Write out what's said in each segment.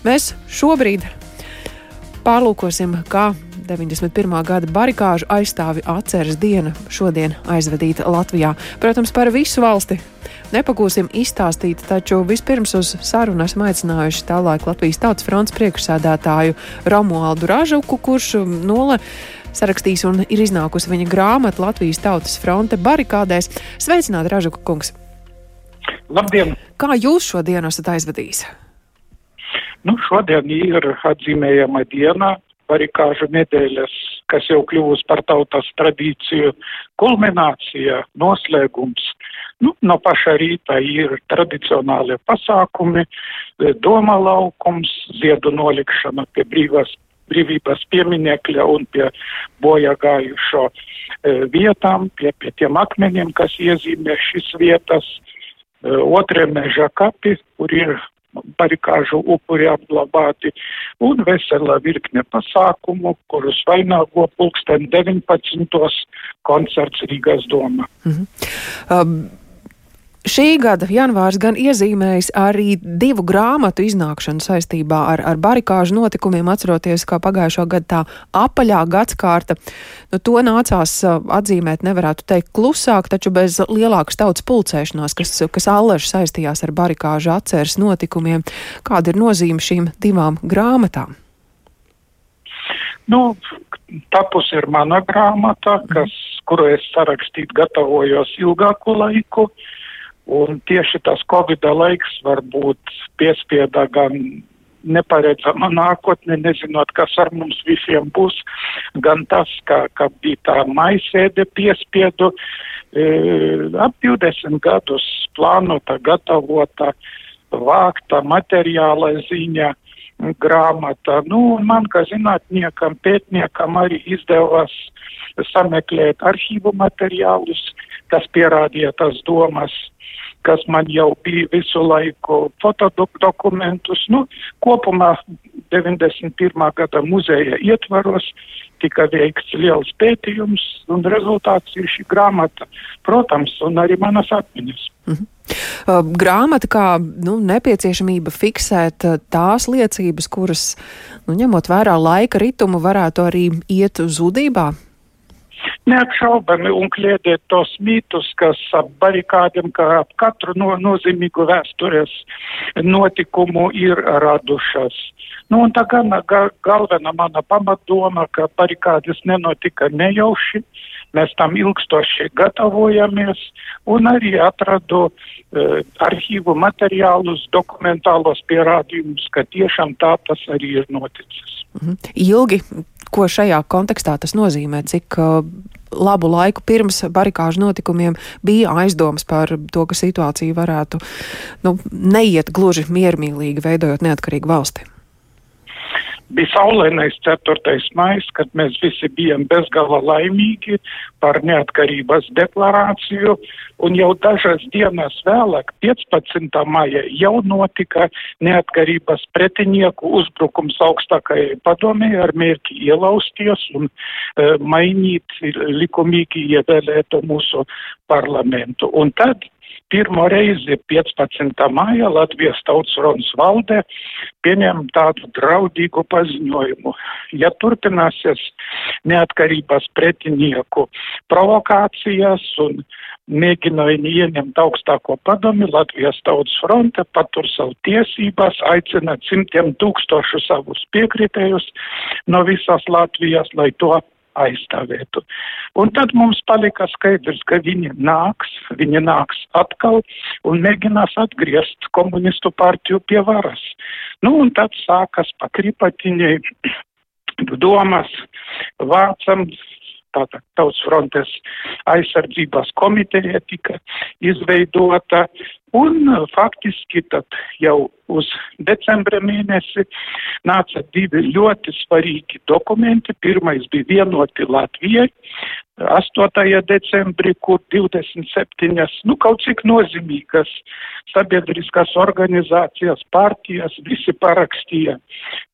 Mēs šobrīd pārlūkosim, kā 91. gada barikāžu aizstāvi atceras diena šodien aizvadīta Latvijā. Protams, par visu valsti nepagūsim izstāstīt, taču vispirms uz sarunu esam aicinājuši tālāk Latvijas Tautas fronts priekšsēdētāju Romualdu Ražuku, kurš nole sarakstījis un ir iznākusi viņa grāmata Latvijas Tautas fronte barikādēs. Sveicināti, Ražuka kungs! Labdien! Kā jūs šo dienu esat aizvadījis? Nu, šodien ir atzīmējama diena, barikāžu nedēļas, kas jau kļuvusi par tautas tradīciju, kulminācija, noslēgums. Nu, no paša rīta ir tradicionālie pasākumi, doma laukums, ziedu nolikšana pie brīvās, brīvības pieminekļa un pie bojā gājušo e, vietām, pie, pie tiem akmeņiem, kas iezīmē šīs vietas. E, Otrie meža kapi, kur ir barikāžu upuri apglabāti un vesela virkne pasākumu, kurus vainago pulksten 19. koncerts Rīgas doma. Mm -hmm. um. Šī gada janvārs gan iezīmējis arī divu grāmatu iznākšanu saistībā ar, ar barikāžu notikumiem, atceroties, kā pagājušo gadu tā apaļā gadskārta. Nu, to nācās uh, atzīmēt, nevarētu teikt klusāk, taču bez lielākas tautas pulcēšanās, kas, kas allaži saistījās ar barikāžu atceres notikumiem. Kāda ir nozīme šīm divām grāmatām? Nu, tapus ir mana grāmata, kas, kuru es sarakstīt gatavojos ilgāku laiku. Uh, Un tieši tas Covid laiks varbūt piespieda gan neparedzama nākotne, nezinot, kas ar mums visiem būs, gan tas, ka, ka bija tā maisēde piespiedu e, ap 20 gadus plānota, gatavota, vākta materiāla ziņa grāmata. Nu, man, kā zinātniekam, pētniekam, arī izdevās sameklēt arhīvu materiālus, kas pierādīja tas domas kas man jau bija visu laiku fotodokumentus. Nu, kopumā 91. gada muzeja ietvaros tika veikts liels pētījums, un rezultāts ir šī grāmata, protams, un arī manas atmiņas. Mm -hmm. Grāmata kā nu, nepieciešamība fiksēt uh, tās liecības, kuras, nu, ņemot vērā laika ritumu, varētu arī iet zudībā. Neapšaubami un kliedēt tos mītus, kas ap barikādiem, kā ap katru no, nozīmīgu vēstures notikumu ir radušas. Nu, un tā gan ga, galvenā mana pamatdoma, ka barikādes nenotika nejauši, mēs tam ilgstoši gatavojamies un arī atradu uh, arhīvu materiālus, dokumentālos pierādījumus, ka tiešām tā tas arī ir noticis. Mhm. Ilgi Ko šajā kontekstā tas nozīmē? Cik uh, labu laiku pirms barikāžu notikumiem bija aizdomas par to, ka situācija varētu nu, neiet gluži miermīlīgi, veidojot neatkarīgu valsti? Bija saulainais 4. maijs, kad mēs visi bijām bezgala laimīgi par neatkarības deklarāciju, un jau dažas dienas vēlāk, 15. maija, jau notika neatkarības pretinieku uzbrukums augstākajai padomē ar mērķi ielausties un uh, mainīt likumīgi ievēlētu mūsu parlamentu. Un tad pirmo reizi 15. maija Latvijas tautas runas valdē pieņem tādu draudīgu paziņojumu. Ja turpināsies neatkarības pretinieku provokācijas un mēģinājumi ieņemt augstāko padomi, Latvijas tautas fronte patur savu tiesības, aicina simtiem tūkstošu savus piekritējus no visas Latvijas, lai to aizstāvētu. Un tad mums palika skaidrs, ka viņi nāks, viņi nāks atkal un mēģinās atgriezt komunistu partiju pie varas. Nu, un tad sākas pakripatiņai domas, vācam tātad Tautas frontes aizsardzības komiteja tika izveidota, un uh, faktiski tad jau uz decembra mēnesi nāca divi ļoti svarīgi dokumenti. Pirmais bija vienoti Latvijai, 8. decembrī, kur 27, nu, kaut cik nozīmīgas sabiedriskās organizācijas, partijas, visi parakstīja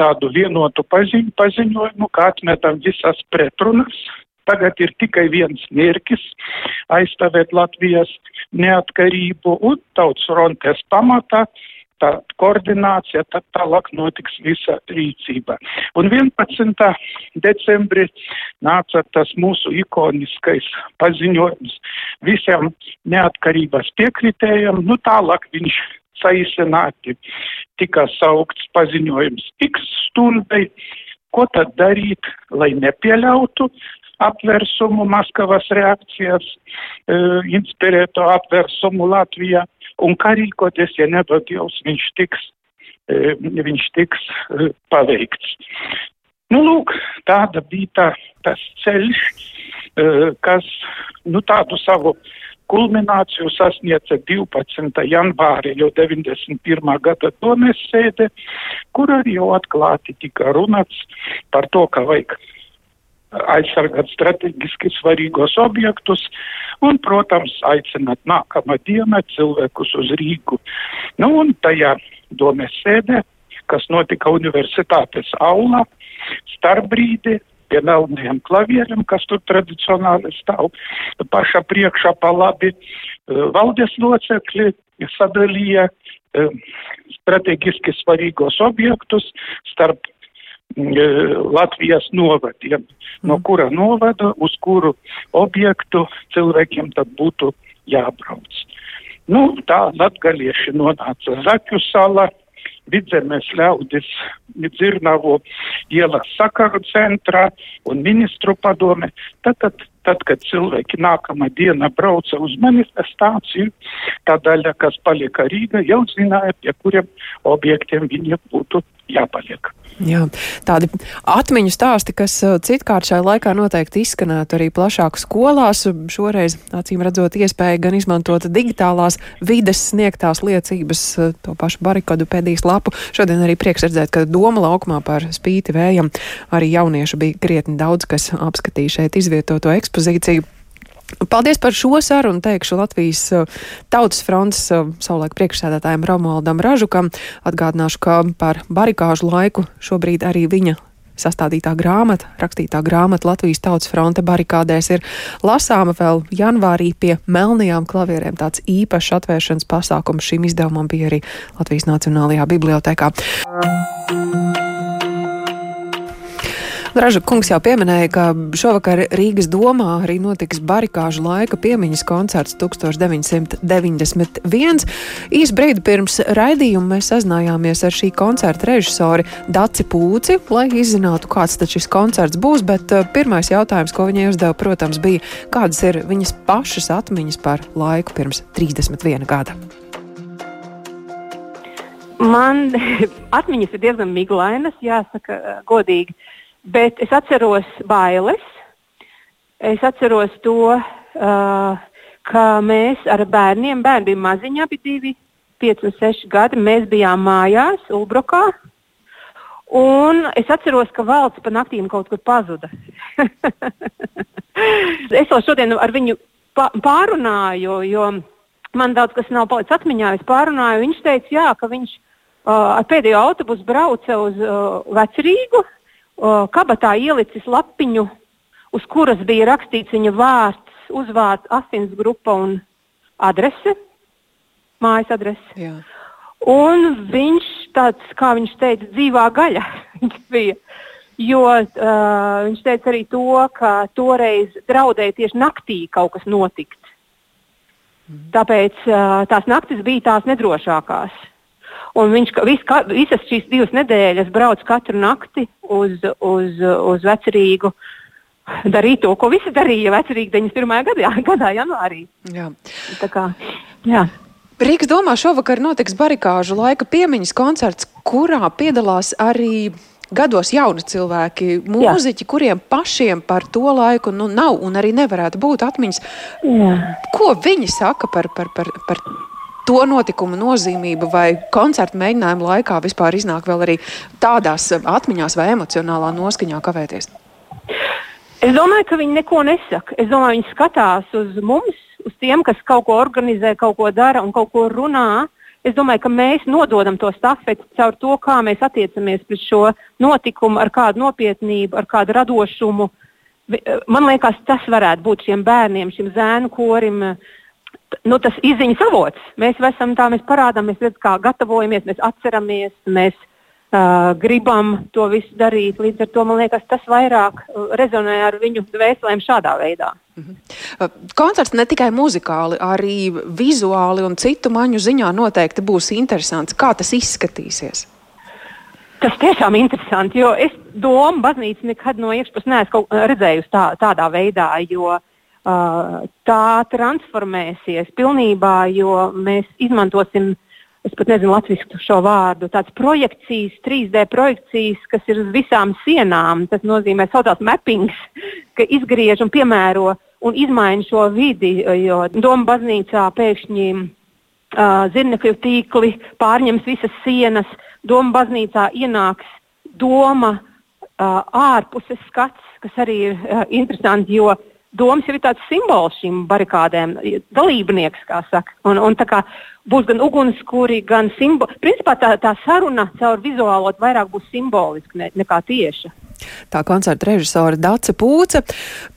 tādu vienotu paziņ, paziņojumu, kā atmetam visas pretrunas, Tagad ir tikai viens mērķis - aizstāvēt Latvijas neatkarību un tautas frontes pamatā tā koordinācija, tad tālāk notiks visa rīcība. Un 11. decembrī nāca tas mūsu ikoniskais paziņojums visiem neatkarības piekritējiem, nu tālāk viņš saīsināti tika saukts paziņojums X stundai, ko tad darīt, lai nepieļautu apvērsumu, Maskavas reakcijas, uh, inspirēto apvērsumu Latvijā, un kā rīkoties, ja nedod Dievs, viņš tiks, uh, viņš tiks uh, paveikts. Nu, lūk, tāda bija tā, tas ceļš, kas, nu, tādu savu kulmināciju sasniedza 12. janvāri jau 91. gada domes sēde, kur arī jau atklāti tika runāts par to, ka vajag aizsargāt strateģiski svarīgos objektus un, protams, aicināt nākamā diena cilvēkus uz Rīgu. Nu, un tajā domes sēdē, kas notika universitātes aulā, starpbrīdī pie melniem klavieriem, kas tur tradicionāli stāv paša priekšā pa labi, valdes locekļi sadalīja strateģiski svarīgos objektus starp Latvijas novadiem, no mm. kura novada uz kuru objektu cilvēkiem tad būtu jābrauc. Nu, tā latgalieši nonāca Zaķu salā, vidzemes ļaudis Dzirnavo ielas sakaru centrā un ministru padome. Tad, tad, tad, kad cilvēki nākamā diena brauca uz manifestāciju, tā daļa, kas palika Rīga, jau zināja, pie kuriem objektiem viņi būtu jāpaliek. Jā, tādi atmiņu stāsti, kas uh, citkārt šajā laikā noteikti izskanētu arī plašāk skolās. Šoreiz, acīm redzot, iespēja gan izmantot digitālās vides sniegtās liecības, uh, to pašu barikadu pēdīs lapu. Šodien arī prieks redzēt, ka doma laukumā par spīti vējam arī jauniešu bija krietni daudz, kas apskatīja šeit izvietoto ekspozīciju. Paldies par šo sarunu. Teikšu Latvijas uh, Tautas fronts uh, savulaik priekšsēdētājiem Romualdam Ražukam. Atgādināšu, ka par barikāžu laiku šobrīd arī viņa sastādītā grāmata, rakstītā grāmata Latvijas Tautas fronte barikādēs ir lasāma vēl janvārī pie melnajām klavierēm. Tāds īpašs atvēršanas pasākums šim izdevumam bija arī Latvijas Nacionālajā bibliotekā. Draža kungs jau pieminēja, ka šovakar Rīgas domā arī notiks barikāžu laika piemiņas koncerts 1991. Īs brīdi pirms raidījuma mēs sazinājāmies ar šī koncerta režisori Daci Pūci, lai izzinātu, kāds tad šis koncerts būs, bet uh, pirmais jautājums, ko viņai uzdeva, protams, bija, kādas ir viņas pašas atmiņas par laiku pirms 31 gada. Man atmiņas ir diezgan miglainas, jāsaka, godīgi. Bet es atceros bailes. Es atceros to, uh, ka mēs ar bērniem, bērni bija maziņi, abi divi, 5 un 6 gadi, mēs bijām mājās, Ulbrokā. Un es atceros, ka valsts pa naktīm kaut kur pazuda. es vēl šodien ar viņu pārunāju, jo man daudz kas nav palicis atmiņā. Es pārunāju, viņš teica, jā, ka viņš uh, ar pēdējo autobusu brauca uz uh, Vecrīgu kabatā ielicis lapiņu, uz kuras bija rakstīts viņa vārds, uzvārds, asins grupa un adrese, mājas adrese. Jā. Un viņš tāds, kā viņš teica, dzīvā gaļa bija. Jo uh, viņš teica arī to, ka toreiz draudēja tieši naktī kaut kas notikt. Mm. Tāpēc uh, tās naktis bija tās nedrošākās. Un viņš vis, ka, visas šīs divas nedēļas brauc katru nakti uz, uz, uz vecerīgu. Darīja to, ko visi darīja vecrīgi 91. gadā, gadā janvārī. Jā. Tā kā, jā. Rīgas domā šovakar notiks barikāžu laika piemiņas koncerts, kurā piedalās arī gados jauni cilvēki, mūziķi, Jā. kuriem pašiem par to laiku nu, nav un arī nevarētu būt atmiņas. Jā. Ko viņi saka par, par, par, par to notikumu nozīmību vai koncertu mēģinājumu laikā vispār iznāk vēl arī tādās atmiņās vai emocionālā noskaņā kavēties? Es domāju, ka viņi neko nesaka. Es domāju, viņi skatās uz mums, uz tiem, kas kaut ko organizē, kaut ko dara un kaut ko runā. Es domāju, ka mēs nododam to stafeti caur to, kā mēs attiecamies pret šo notikumu, ar kādu nopietnību, ar kādu radošumu. Man liekas, tas varētu būt šiem bērniem, šim zēnu korim, nu, tas izziņas avots. Mēs esam tā, mēs parādāmies, kā gatavojamies, mēs atceramies, mēs uh, gribam to visu darīt. Līdz ar to man liekas, tas vairāk rezonē ar viņu dvēselēm šādā veidā. Mhm. Koncerts ne tikai muzikāli, arī vizuāli un citu maņu ziņā noteikti būs interesants. Kā tas izskatīsies? Tas tiešām ir interesanti, jo es domu baznīcu nekad no iekšpuses neesmu redzējusi tā, tādā veidā, jo uh, tā transformēsies pilnībā, jo mēs izmantosim, es pat nezinu latviešu šo vārdu, tādas projekcijas, 3D projekcijas, kas ir uz visām sienām. Tas nozīmē, saucās mappings, ka izgriež un piemēro un izmaina šo vidi, jo Doma baznīcā pēkšņi uh, zirnekļu tīkli pārņems visas sienas. Uh, Doma baznīcā ienāks doma uh, ārpuses skats, kas arī ir uh, interesanti, jo domas jau ir tāds simbols šīm barikādēm, dalībnieks, kā saka. Un, un kā būs gan ugunskura, gan simboli. Principā tā, tā saruna caur vizuālo vairāk būs simboliska ne, nekā tieša. Tā koncerta režisora Dace Pūce.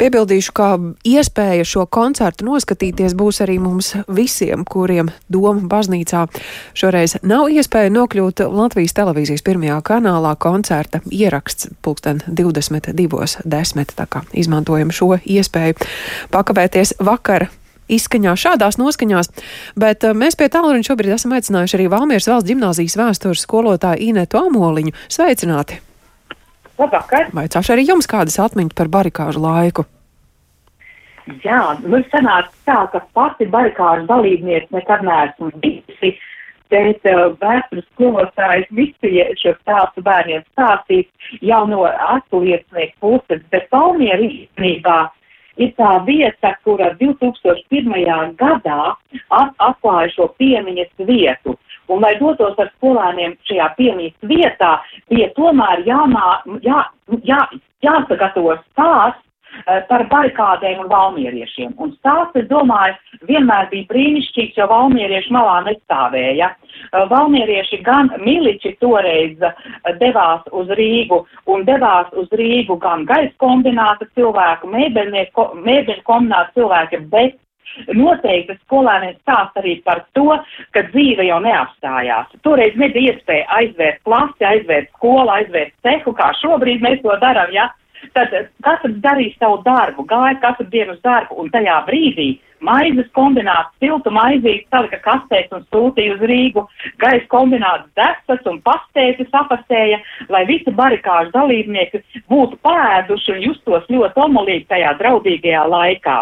Piebildīšu, ka iespēja šo koncertu noskatīties būs arī mums visiem, kuriem Doma baznīcā šoreiz nav iespēja nokļūt Latvijas televīzijas pirmajā kanālā koncerta ieraksts pulksten 22.10. Tā kā izmantojam šo iespēju pakavēties vakara izskaņā, šādās noskaņās, bet uh, mēs pie tālruņa šobrīd esam aicinājuši arī Valmieras valsts gimnāzijas vēstures skolotāju Inetu Amoliņu. Sveicināti! Labvakar! Vai caši arī jums kādas atmiņas par barikāžu laiku? Jā, nu sanāca tā, ka pati barikāžu dalībnieks nekad neesmu bijusi, bet uh, vēstures skolotājs visi šo stāstu bērniem stāstīs jau no atliecnieku puses, bet Palmiera īstenībā ir tā vieta, kura 2001. gadā at atklāja šo piemiņas vietu. Un, lai dotos ar skolēniem šajā piemītas vietā, bija tomēr jāmā, jā, jā, jāsagatavo stāsts uh, par barikādēm un valmieriešiem. Un stāsts, es domāju, vienmēr bija brīnišķīgs, jo valmierieši malā nestāvēja. Uh, valmierieši gan miliči toreiz uh, devās uz Rīgu un devās uz Rīgu gan gaisa kombināta cilvēku, mēbeļu kombināta cilvēki, bet Noteikti skolēniem stāst arī par to, ka dzīve jau neapstājās. Toreiz nebija iespēja aizvērt klasi, aizvērt skolu, aizvērt cehu, kā šobrīd mēs to darām. Ja? Tad katrs darīja savu darbu, gāja katru dienu uz darbu, un tajā brīdī maizes kombināts, siltu maizīti salika kastēs un sūtīja uz Rīgu, gaisa kombināts desas un pastētis apastēja, lai visi barikāžu dalībnieki būtu pēduši un justos ļoti omulīgi tajā draudīgajā laikā.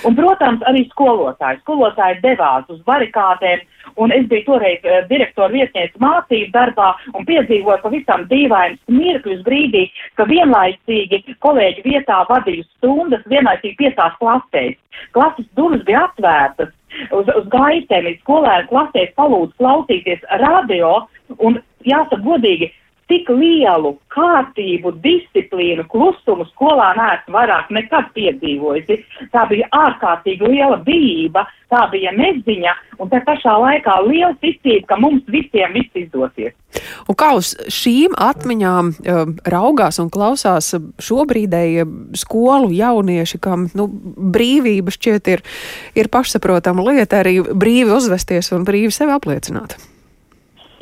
Un, protams, arī skolotāji. Skolotāji devās uz barikādēm, un es biju toreiz uh, direktora vietniece mācību darbā un piedzīvoju pavisam dīvainus mirkļus brīdī, ka vienlaicīgi kolēģi vietā vadīju stundas, vienlaicīgi piecās klasēs. Klases durvis bija atvērtas uz, uz gaitēm, skolēni klasēs palūdz klausīties radio, un jāsaka godīgi, tik lielu kārtību, disciplīnu, klusumu skolā neesmu vairāk nekad piedzīvojusi. Tā bija ārkārtīgi liela bijība, tā bija neziņa un tā pašā laikā liela ticība, ka mums visiem viss izdosies. Un kā uz šīm atmiņām uh, raugās un klausās šobrīdēji skolu jaunieši, kam nu, brīvība šķiet ir, ir pašsaprotama lieta, arī brīvi uzvesties un brīvi sevi apliecināt?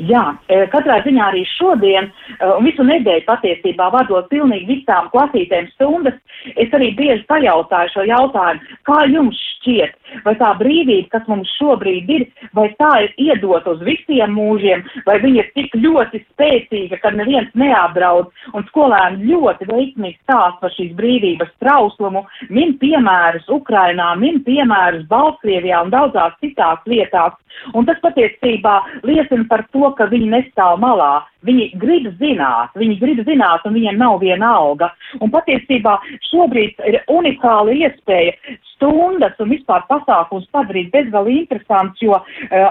Jā, e, katrā ziņā arī šodien, e, un visu nedēļu patiesībā vadot pilnīgi visām klasītēm stundas, es arī bieži pajautāju šo jautājumu, kā jums šķiet, vai tā brīvība, kas mums šobrīd ir, vai tā ir iedot uz visiem mūžiem, vai viņa ir tik ļoti spēcīga, ka neviens neapdraud, un skolēni ļoti veiksmīgi stāst par šīs brīvības trauslumu, min piemērus Ukrainā, min piemērus Baltkrievijā un daudzās citās vietās, un tas patiesībā liecina par to, ka viņi nestāv malā. Viņi grib zināt, viņi grib zināt, un viņiem nav viena alga. Un patiesībā šobrīd ir unikāla iespēja stundas un vispār pasākums padarīt bezgalīgi interesants, jo uh,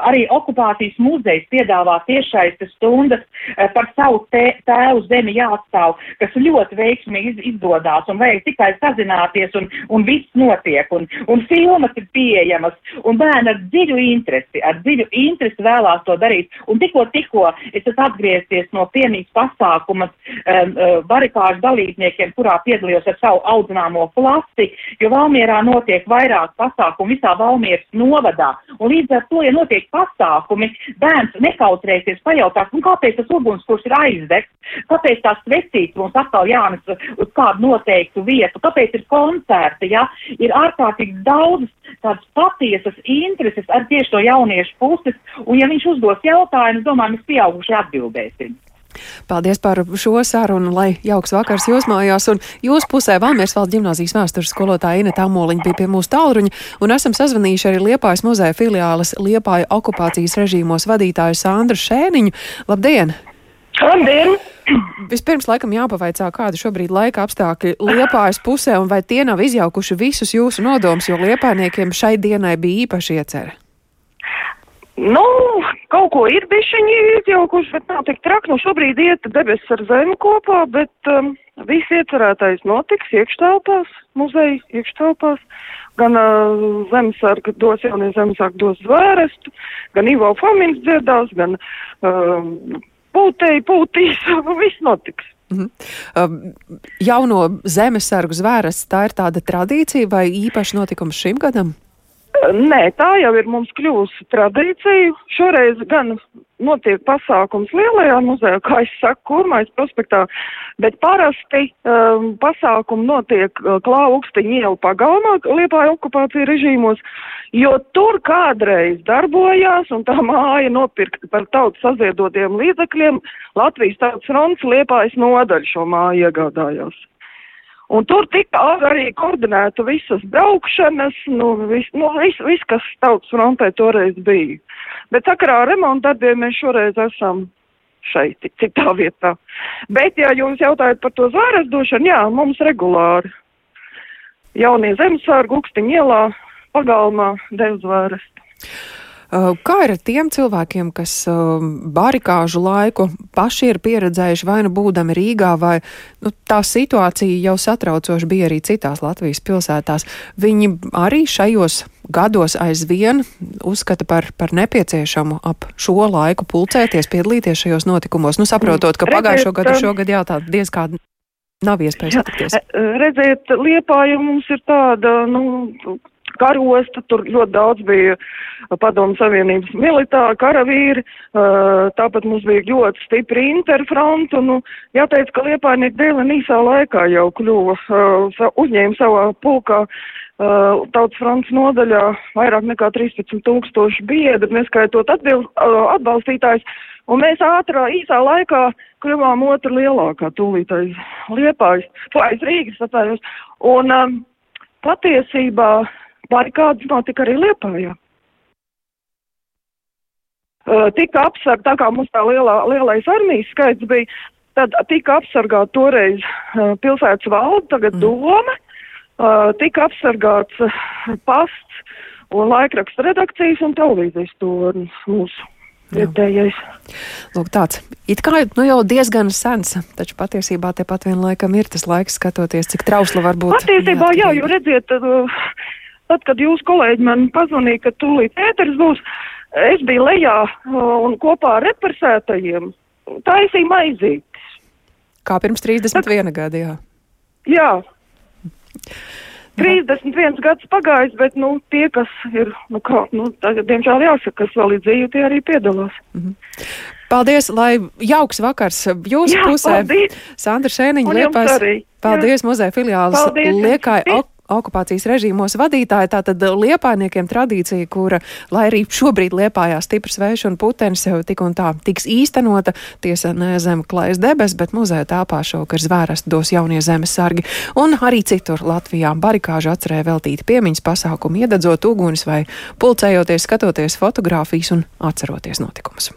arī okupācijas muzejs piedāvā tiešais stundas uh, par savu tē, tēvu zemi jāatstāv, kas ļoti veiksmīgi iz, izdodās un vajag tikai sazināties un, un viss notiek. Un, un filmas ir pieejamas un bērni ar dziļu interesi, ar dziļu interesi vēlās to darīt. Un tikko tikko es esmu atgriezies no piemības pasākuma um, barikāžu dalībniekiem, kurā piedalījos ar savu audzināmo klasi, jo Valmierā notiek vairāk pasākumu visā Valmieras novadā. Un līdz ar to, ja notiek pasākumi, bērns nekautrēsies pajautāt, nu, kāpēc tas ugunskurs ir aizdegts, kāpēc tās svecītes mums atkal jānes uz kādu noteiktu vietu, kāpēc ir koncerti, ja ir ārkārtīgi daudz tādas patiesas intereses ar tieši to jauniešu puses, un ja viņš uzdos jautājumu, domāju, mēs pieauguši atbildēsim. Paldies par šo sarunu, lai jauks vakars jūs mājās. Un jūs pusē Valmieras valsts ģimnāzijas vēstures skolotāja Ina Tamoliņa bija pie mūsu tālruņa, un esam sazvanījuši arī Liepājas muzeja filiāles Liepāja okupācijas režīmos vadītāju Sandru Šēniņu. Labdien! Labdien! Vispirms, laikam, jāpavaicā, kāda šobrīd laika apstākļi Liepājas pusē, un vai tie nav izjaukuši visus jūsu nodomus, jo Liepājniekiem šai dienai bija īpaši iecerē. Nu, kaut ko ir bišķiņi izjaukuši, bet nav tik traki. Nu, šobrīd iet debesis ar zemi kopā, bet um, viss iecerētais notiks iekštelpās, muzeja iekštelpās. Gan uh, zemesarga dos jaunie zemesarga dos zvērestu, gan Ivo Famins dziedās, gan um, pūtēji pūtīs, viss notiks. Mm -hmm. jauno zemesargu zvēras, tā ir tāda tradīcija vai īpaši notikums šim gadam? Nē, tā jau ir mums kļūst tradīcija. Šoreiz gan notiek pasākums lielajā muzejā, kā es saku, kurmais prospektā, bet parasti um, pasākumi notiek uh, Klaukstiņa ielu pagalmā, Liepāja okupācija režīmos, jo tur kādreiz darbojās un tā māja nopirkta par tautas saziedotiem līdzekļiem Latvijas tautas fronts Liepājas nodaļu šo māju iegādājās. Un tur tika arī koordinēta visas braukšanas, nu, viss, nu, vis, vis, kas tautas frontē toreiz bija. Bet sakarā ar remonta darbiem mēs šoreiz esam šeit, citā vietā. Bet, ja jūs jautājat par to zvēres došanu, jā, mums regulāri jaunie zemesārgu Ukstiņa ielā pagalmā dev zvērestu. Uh, kā ir ar tiem cilvēkiem, kas um, barikāžu laiku paši ir pieredzējuši vai nu būdami Rīgā, vai nu, tā situācija jau satraucoši bija arī citās Latvijas pilsētās? Viņi arī šajos gados aizvien uzskata par, par nepieciešamu ap šo laiku pulcēties, piedalīties šajos notikumos, nu saprotot, ka pagājušo gadu šogad jā, tā diezgan nav iespējas satikties. Redziet, Liepāja mums ir tāda, nu, karosta, tur ļoti daudz bija padomu savienības militāri, karavīri, tāpat mums bija ļoti stipri interfrontu, nu, jāteic, ka Liepājnieki dēļ īsā laikā jau kļuva, uzņēma savā pulkā tautas fronts nodaļā vairāk nekā 13 tūkstoši biedri, neskaitot atbild, atbalstītājs, un mēs ātrā, īsā laikā kļuvām otra lielākā tūlītais Liepājas, aiz Rīgas atvainojos, un um, patiesībā barikādas notika arī Liepājā. Uh, tika apsargāta, tā kā mums tā lielā, lielais armijas skaits bija, tad tika apsargāta toreiz uh, pilsētas valde, tagad mm. doma, uh, tika apsargāts pasts un laikraksta redakcijas un televīzijas tornis mūsu. Vietējais. Lūk, tāds it kā nu, jau diezgan sens, taču patiesībā tepat vien laikam ir tas laiks skatoties, cik trausla var būt. Patiesībā jā, jo redziet, Tad, kad jūs kolēģi man pazvanīja, ka tūlīt ēteris būs, es biju lejā un kopā ar represētajiem taisīju maizītes. Kā pirms 31 gadi, jā. Jā. 31 gads pagājis, bet, nu, tie, kas ir, nu, kā, nu, tagad, diemžēl jāsaka, kas vēl ir dzīvi, tie arī piedalās. Mm -hmm. Paldies, lai jauks vakars jūsu Jā, pusē. Paldies. Sandra Šēniņa, Liepais. Paldies, muzeja filiālis Liekai. Ok okupācijas režīmos vadītāji. Tātad liepājniekiem tradīcija, kura, lai arī šobrīd liepājā stiprs vējš un putenis jau tik un tā tiks īstenota, tiesa ne zem klājas debes, bet muzeja tāpā šovakar zvērestu dos jaunie zemes sargi. Un arī citur Latvijā barikāžu atcerē veltīti piemiņas pasākumi, iededzot uguns vai pulcējoties, skatoties fotogrāfijas un atceroties notikumus.